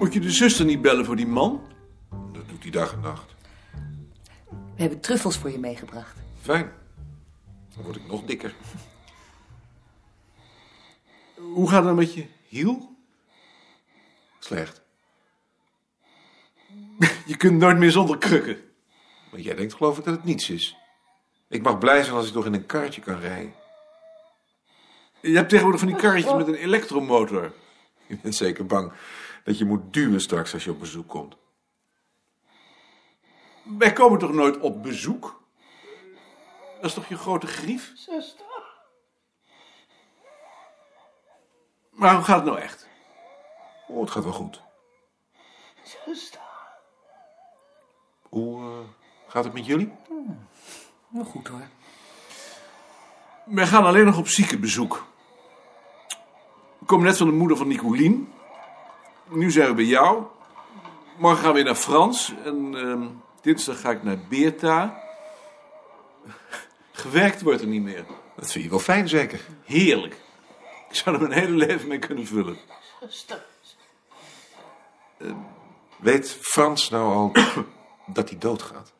Moet je de zuster niet bellen voor die man? Dat doet hij dag en nacht. We hebben truffels voor je meegebracht. Fijn. Dan word ik nog dikker. Hoe gaat het met je hiel? Slecht. Je kunt nooit meer zonder krukken. Maar jij denkt geloof ik dat het niets is. Ik mag blij zijn als ik nog in een kaartje kan rijden. Je hebt tegenwoordig van die karretjes met een elektromotor. Je bent zeker bang dat je moet duwen straks als je op bezoek komt. Wij komen toch nooit op bezoek? Dat is toch je grote grief? Zuster. Maar hoe gaat het nou echt? Oh, het gaat wel goed. Zuster. Hoe eh, gaat het met jullie? Nou, goed hoor. Wij gaan alleen nog op ziekenbezoek. Komen net van de moeder van Nicolien. Nu zijn we bij jou. Morgen gaan we weer naar Frans. En ehm, dinsdag ga ik naar Beerta. Gewerkt wordt er niet meer. Dat vind je wel fijn, zeker. Heerlijk. Ik zou er mijn hele leven mee kunnen vullen. Zuster. Weet Frans nou al dat hij doodgaat?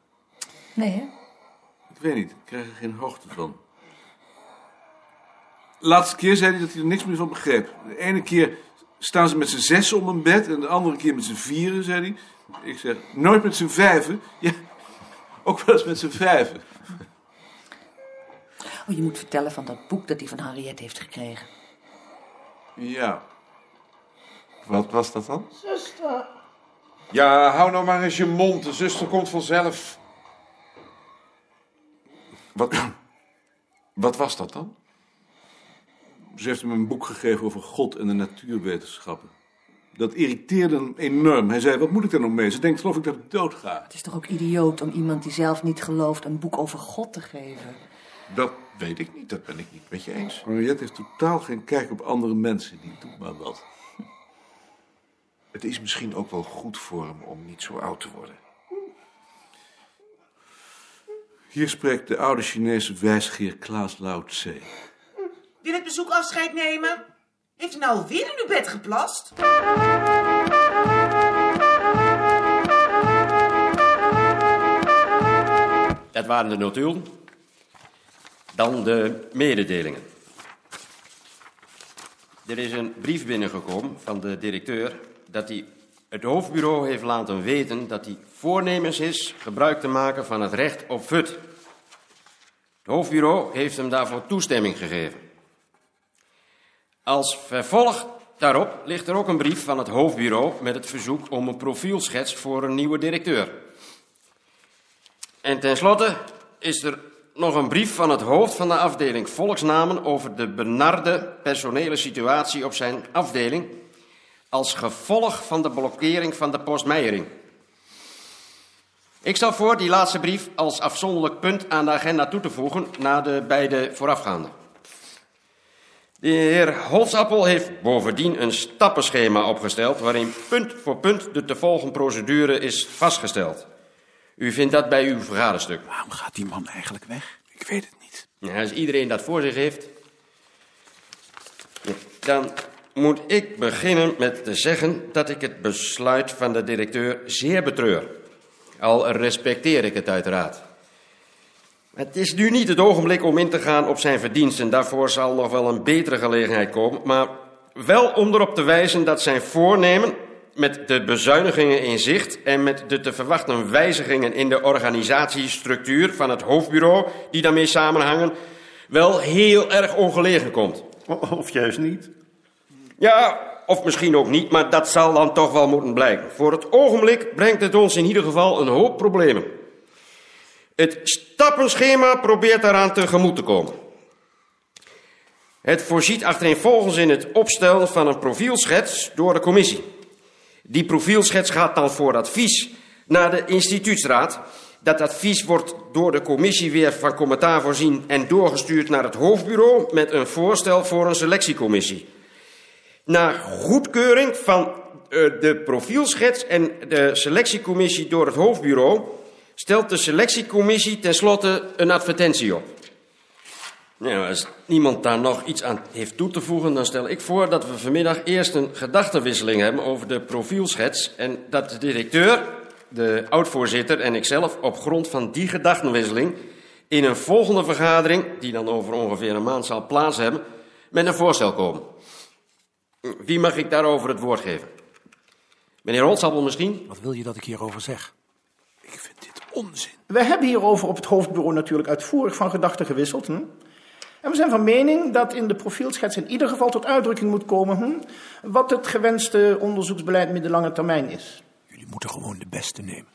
Nee, hè? Ik weet niet, ik krijg er geen hoogte van. Laatste keer zei hij dat hij er niks meer van begreep. De ene keer staan ze met z'n zes om een bed en de andere keer met z'n vieren, zei hij. Ik zeg, nooit met z'n vijven. Ja, ook wel eens met z'n vijven. Oh, je moet vertellen van dat boek dat hij van Harriet heeft gekregen. Ja, Wat was dat dan? Zuster. Ja, hou nou maar eens je mond. De zuster komt vanzelf. Wat, wat was dat dan? Ze heeft hem een boek gegeven over God en de natuurwetenschappen. Dat irriteerde hem enorm. Hij zei, wat moet ik daar nou mee? Ze denkt, geloof ik, dat ik doodga. Het is toch ook idioot om iemand die zelf niet gelooft een boek over God te geven? Dat weet ik niet. Dat ben ik niet met je eens. Henriette heeft totaal geen kijk op andere mensen. Die doet maar wat. Het is misschien ook wel goed voor hem om niet zo oud te worden. Hier spreekt de oude Chinese wijsgeer Klaas Lao Tse. Het bezoek afscheid nemen? Heeft nou alweer in uw bed geplast? Dat waren de notulen. Dan de mededelingen. Er is een brief binnengekomen van de directeur dat hij het hoofdbureau heeft laten weten dat hij voornemens is gebruik te maken van het recht op fut. Het hoofdbureau heeft hem daarvoor toestemming gegeven. Als vervolg daarop ligt er ook een brief van het hoofdbureau met het verzoek om een profielschets voor een nieuwe directeur. En tenslotte is er nog een brief van het hoofd van de afdeling Volksnamen over de benarde personele situatie op zijn afdeling als gevolg van de blokkering van de postmeijering. Ik stel voor die laatste brief als afzonderlijk punt aan de agenda toe te voegen na de beide voorafgaande. De heer Holzappel heeft bovendien een stappenschema opgesteld waarin punt voor punt de te volgen procedure is vastgesteld. U vindt dat bij uw vergaderstuk. Waarom gaat die man eigenlijk weg? Ik weet het niet. Ja, als iedereen dat voor zich heeft, dan moet ik beginnen met te zeggen dat ik het besluit van de directeur zeer betreur. Al respecteer ik het uiteraard. Het is nu niet het ogenblik om in te gaan op zijn verdiensten. Daarvoor zal nog wel een betere gelegenheid komen. Maar wel om erop te wijzen dat zijn voornemen met de bezuinigingen in zicht en met de te verwachten wijzigingen in de organisatiestructuur van het hoofdbureau die daarmee samenhangen, wel heel erg ongelegen komt. Of juist niet. Ja, of misschien ook niet, maar dat zal dan toch wel moeten blijken. Voor het ogenblik brengt het ons in ieder geval een hoop problemen. Het stappenschema probeert daaraan tegemoet te komen. Het voorziet achtereenvolgens in het opstellen van een profielschets door de commissie. Die profielschets gaat dan voor advies naar de instituutsraad. Dat advies wordt door de commissie weer van commentaar voorzien en doorgestuurd naar het hoofdbureau met een voorstel voor een selectiecommissie. Na goedkeuring van uh, de profielschets en de selectiecommissie door het hoofdbureau stelt de selectiecommissie tenslotte een advertentie op. Nou, als niemand daar nog iets aan heeft toe te voegen, dan stel ik voor dat we vanmiddag eerst een gedachtenwisseling hebben over de profielschets. En dat de directeur, de oud-voorzitter en ikzelf op grond van die gedachtenwisseling in een volgende vergadering, die dan over ongeveer een maand zal plaats hebben, met een voorstel komen. Wie mag ik daarover het woord geven? Meneer Holtzappel misschien? Wat wil je dat ik hierover zeg? Ik vind dit onzin. We hebben hierover op het hoofdbureau natuurlijk uitvoerig van gedachten gewisseld. Hm? En we zijn van mening dat in de profielschets in ieder geval tot uitdrukking moet komen hm, wat het gewenste onderzoeksbeleid middellange termijn is. Jullie moeten gewoon de beste nemen.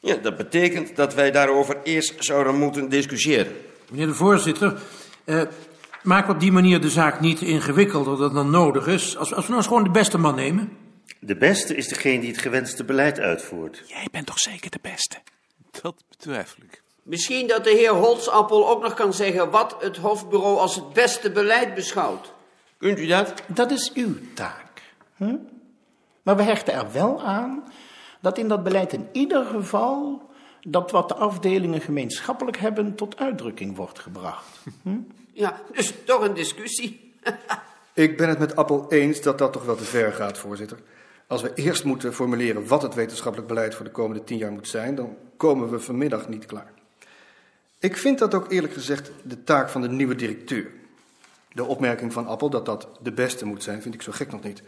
Ja, dat betekent dat wij daarover eerst zouden moeten discussiëren. Meneer de voorzitter, eh, maak op die manier de zaak niet ingewikkelder dan nodig is. Als, als we nou eens gewoon de beste man nemen. De beste is degene die het gewenste beleid uitvoert. Jij bent toch zeker de beste? Dat betwijfel ik. Misschien dat de heer Holtzappel ook nog kan zeggen wat het hoofdbureau als het beste beleid beschouwt. Kunt u dat? Dat is uw taak. Hm? Maar we hechten er wel aan dat in dat beleid in ieder geval dat wat de afdelingen gemeenschappelijk hebben tot uitdrukking wordt gebracht. Hm? Ja, dus toch een discussie. Ik ben het met Appel eens dat dat toch wel te ver gaat, voorzitter. Als we eerst moeten formuleren wat het wetenschappelijk beleid voor de komende tien jaar moet zijn, dan komen we vanmiddag niet klaar. Ik vind dat ook eerlijk gezegd de taak van de nieuwe directeur. De opmerking van Appel dat dat de beste moet zijn, vind ik zo gek nog niet.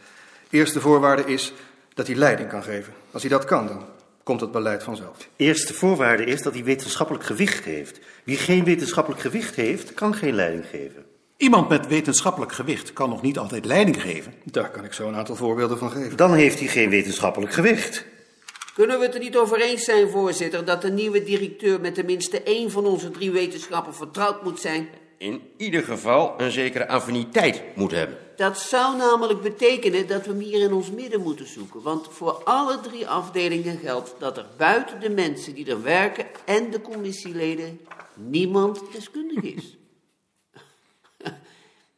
Eerste voorwaarde is dat hij leiding kan geven. Als hij dat kan, dan komt het beleid vanzelf. Eerste voorwaarde is dat hij wetenschappelijk gewicht heeft. Wie geen wetenschappelijk gewicht heeft, kan geen leiding geven. Iemand met wetenschappelijk gewicht kan nog niet altijd leiding geven. Daar kan ik zo een aantal voorbeelden van geven. Dan heeft hij geen wetenschappelijk gewicht. Kunnen we het er niet over eens zijn, voorzitter, dat de nieuwe directeur met tenminste één van onze drie wetenschappen vertrouwd moet zijn? In ieder geval een zekere affiniteit moet hebben. Dat zou namelijk betekenen dat we hem hier in ons midden moeten zoeken. Want voor alle drie afdelingen geldt dat er buiten de mensen die er werken en de commissieleden niemand deskundig is.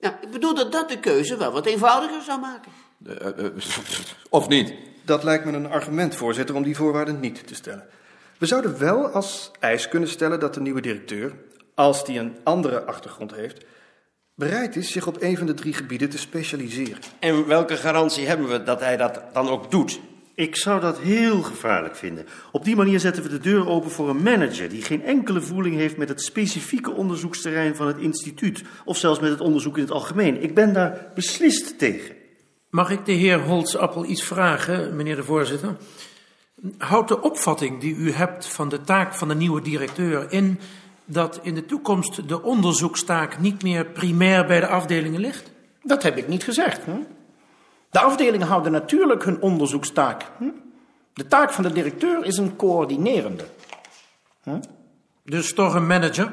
ik bedoel dat dat de keuze wel wat eenvoudiger zou maken. Eh, of niet? Dat lijkt me een argument, voorzitter, om die voorwaarden niet te stellen. We zouden wel als eis kunnen stellen dat de nieuwe directeur, als die een andere achtergrond heeft, bereid is zich op een van de drie gebieden te specialiseren. En welke garantie hebben we dat hij dat dan ook doet? Ik zou dat heel gevaarlijk vinden. Op die manier zetten we de deur open voor een manager die geen enkele voeling heeft met het specifieke onderzoeksterrein van het instituut. Of zelfs met het onderzoek in het algemeen. Ik ben daar beslist tegen. Mag ik de heer Holtzappel iets vragen, meneer de voorzitter? Houdt de opvatting die u hebt van de taak van de nieuwe directeur in dat in de toekomst de onderzoekstaak niet meer primair bij de afdelingen ligt? Dat heb ik niet gezegd. Hm? De afdelingen houden natuurlijk hun onderzoekstaak. Hm? De taak van de directeur is een coördinerende. Hm? Dus toch een manager?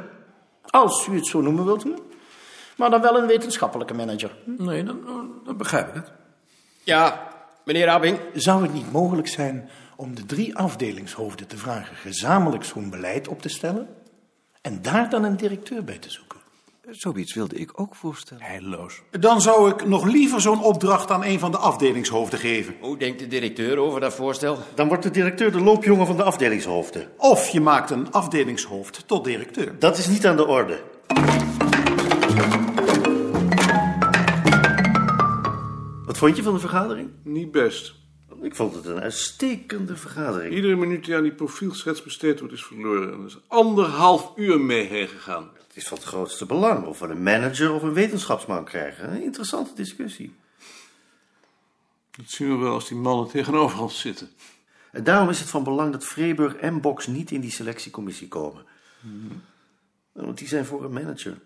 Als u het zo noemen wilt. Hm? Maar dan wel een wetenschappelijke manager. Nee, dan, dan begrijp ik het. Ja, meneer Abing. Zou het niet mogelijk zijn om de drie afdelingshoofden te vragen gezamenlijk zo'n beleid op te stellen? En daar dan een directeur bij te zoeken? Zoiets wilde ik ook voorstellen. Heilloos. Dan zou ik nog liever zo'n opdracht aan een van de afdelingshoofden geven. Hoe denkt de directeur over dat voorstel? Dan wordt de directeur de loopjongen van de afdelingshoofden. Of je maakt een afdelingshoofd tot directeur. Dat is niet aan de orde. Wat vond je van de vergadering? Niet best. Ik vond het een uitstekende vergadering. Iedere minuut die aan die profielschets besteed wordt is verloren. En er is anderhalf uur mee heen gegaan. Het is van het grootste belang of we een manager of een wetenschapsman krijgen. Een interessante discussie. Dat zien we wel als die mannen tegenover ons zitten. En daarom is het van belang dat Vreeburg en Box niet in die selectiecommissie komen. Want die zijn voor een manager.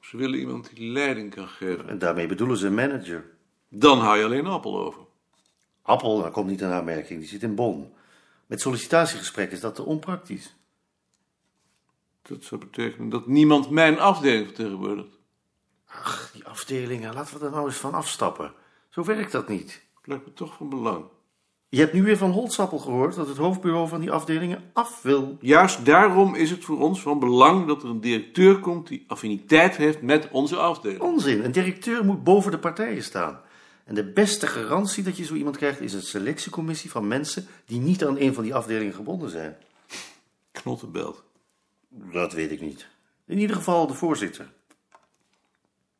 Ze willen iemand die leiding kan geven. En daarmee bedoelen ze een manager. Dan hou je alleen appel over. Appel, daar komt niet een aanmerking, die zit in Bonn. Met sollicitatiegesprek is dat te onpraktisch. Dat zou betekenen dat niemand mijn afdeling vertegenwoordigt. Ach, die afdelingen, laten we er nou eens van afstappen. Zo werkt dat niet. Het lijkt me toch van belang. Je hebt nu weer van Holtzappel gehoord dat het hoofdbureau van die afdelingen af wil. Juist daarom is het voor ons van belang dat er een directeur komt die affiniteit heeft met onze afdeling. Onzin, een directeur moet boven de partijen staan. En de beste garantie dat je zo iemand krijgt is een selectiecommissie van mensen die niet aan een van die afdelingen gebonden zijn. Knottenbelt. Dat weet ik niet. In ieder geval de voorzitter.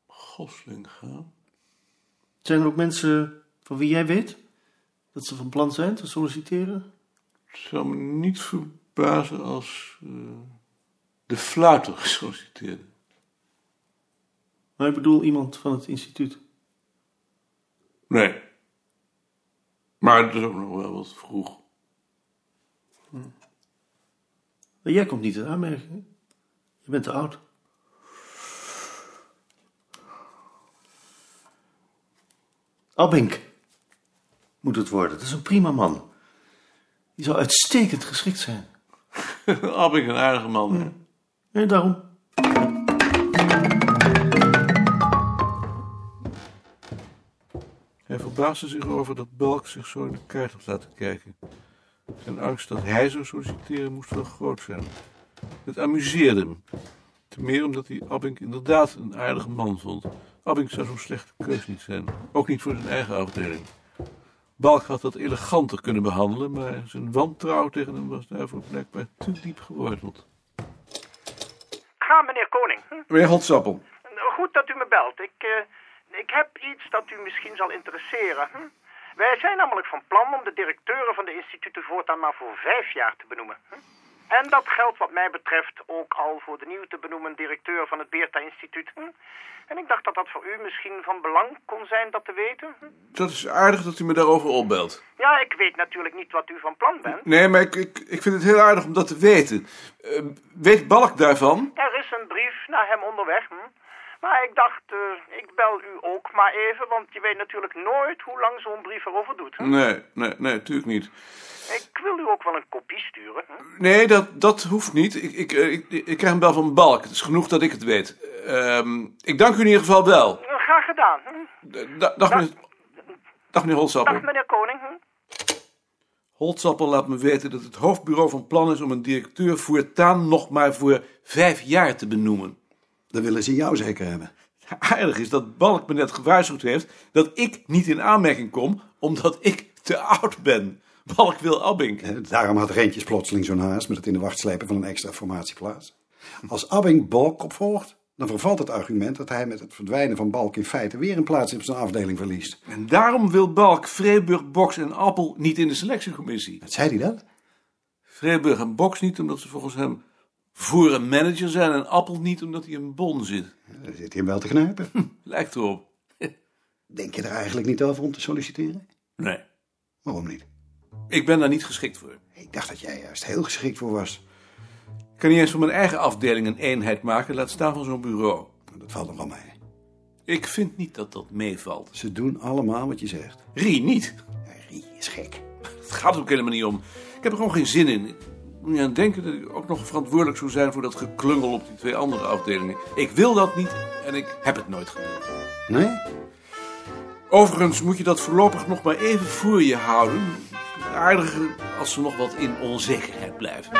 Goslinga. Zijn er ook mensen van wie jij weet dat ze van plan zijn te solliciteren? Het zou me niet verbazen als eh, de fluiter gesolliciteerd. Maar ik bedoel iemand van het instituut. Nee. Maar het is ook nog wel wat vroeg. Maar jij komt niet in aanmerking. Je bent te oud. Abink moet het worden. Dat is een prima man. Die zou uitstekend geschikt zijn. Abik een aardige man. hè? En daarom. Hij verbaasde zich over dat Balk zich zo in de kaart had laten kijken. Zijn angst dat hij zou solliciteren moest wel groot zijn. Het amuseerde hem. Ten meer omdat hij Abink inderdaad een aardige man vond. Abink zou zo'n slechte keus niet zijn. Ook niet voor zijn eigen afdeling. Balk had dat eleganter kunnen behandelen, maar zijn wantrouwen tegen hem was daarvoor blijkbaar te diep geworteld. Ga, meneer Koning. Hm? Meneer Holtzappel, Goed dat u me belt. Ik, eh, ik heb iets dat u misschien zal interesseren. Hm? Wij zijn namelijk van plan om de directeuren van de instituten voortaan maar voor vijf jaar te benoemen. En dat geldt wat mij betreft ook al voor de nieuw te benoemen directeur van het Beerta-instituut. En ik dacht dat dat voor u misschien van belang kon zijn dat te weten. Dat is aardig dat u me daarover opbelt. Ja, ik weet natuurlijk niet wat u van plan bent. Nee, maar ik, ik, ik vind het heel aardig om dat te weten. Eh, weet Balk daarvan? Er is een brief naar hem onderweg. Hm? Maar ik dacht, eh, ik bel u ook maar even, want je weet natuurlijk nooit hoe lang zo'n brief erover doet. Nee, nee, nee, natuurlijk niet. Ik wil u ook wel een kopie sturen. Hm? Nee, dat, dat hoeft niet. Ik, ik, eh, ik, ik krijg een bel van Balk. Het is genoeg dat ik het weet. Ehm, ik dank u in ieder geval wel. Graag gedaan. Da- dag, meneer, dag meneer Holtzappel. Dag meneer Koning. Holtzappel laat me weten dat het hoofdbureau van plan is om een directeur voortaan nog maar voor vijf jaar te benoemen. Dan willen ze jou zeker hebben. Aardig is dat Balk me net gewaarschuwd heeft dat ik niet in aanmerking kom omdat ik te oud ben. Balk wil Abink. Eh, Daarom had Rentjes plotseling zo'n haast met het in de wacht slepen van een extra formatieplaats. Als Abbing Balk opvolgt, dan vervalt het argument dat hij met het verdwijnen van Balk in feite weer een plaats op zijn afdeling verliest. En daarom wil Balk Vreeburg, Boks en Appel niet in de selectiecommissie. Wat zei hij dat? Vreeburg en Boks niet omdat ze volgens hem voor een manager zijn en Appel niet omdat hij in Bon zit. Daar zit hij hem wel te knijpen. Lijkt erop. Denk je er eigenlijk niet over om te solliciteren? Nee, Waarom niet? ik ben daar niet geschikt voor. Ik dacht dat jij juist heel geschikt voor was. Ik kan niet eens van mijn eigen afdeling een eenheid maken, laat staan van zo'n bureau. Dat valt nog wel mee. Ik vind niet dat dat meevalt. Ze doen allemaal wat je zegt. Rie niet. Rie is gek. Het gaat ook helemaal niet om. Ik heb er gewoon geen zin in. Moet niet aan denken dat ik ook nog verantwoordelijk zou zijn voor dat geklungel op die twee andere afdelingen. Ik wil dat niet en ik heb het nooit gewild. Nee? Overigens moet je dat voorlopig nog maar even voor je houden. Aardiger als ze nog wat in onzekerheid blijven.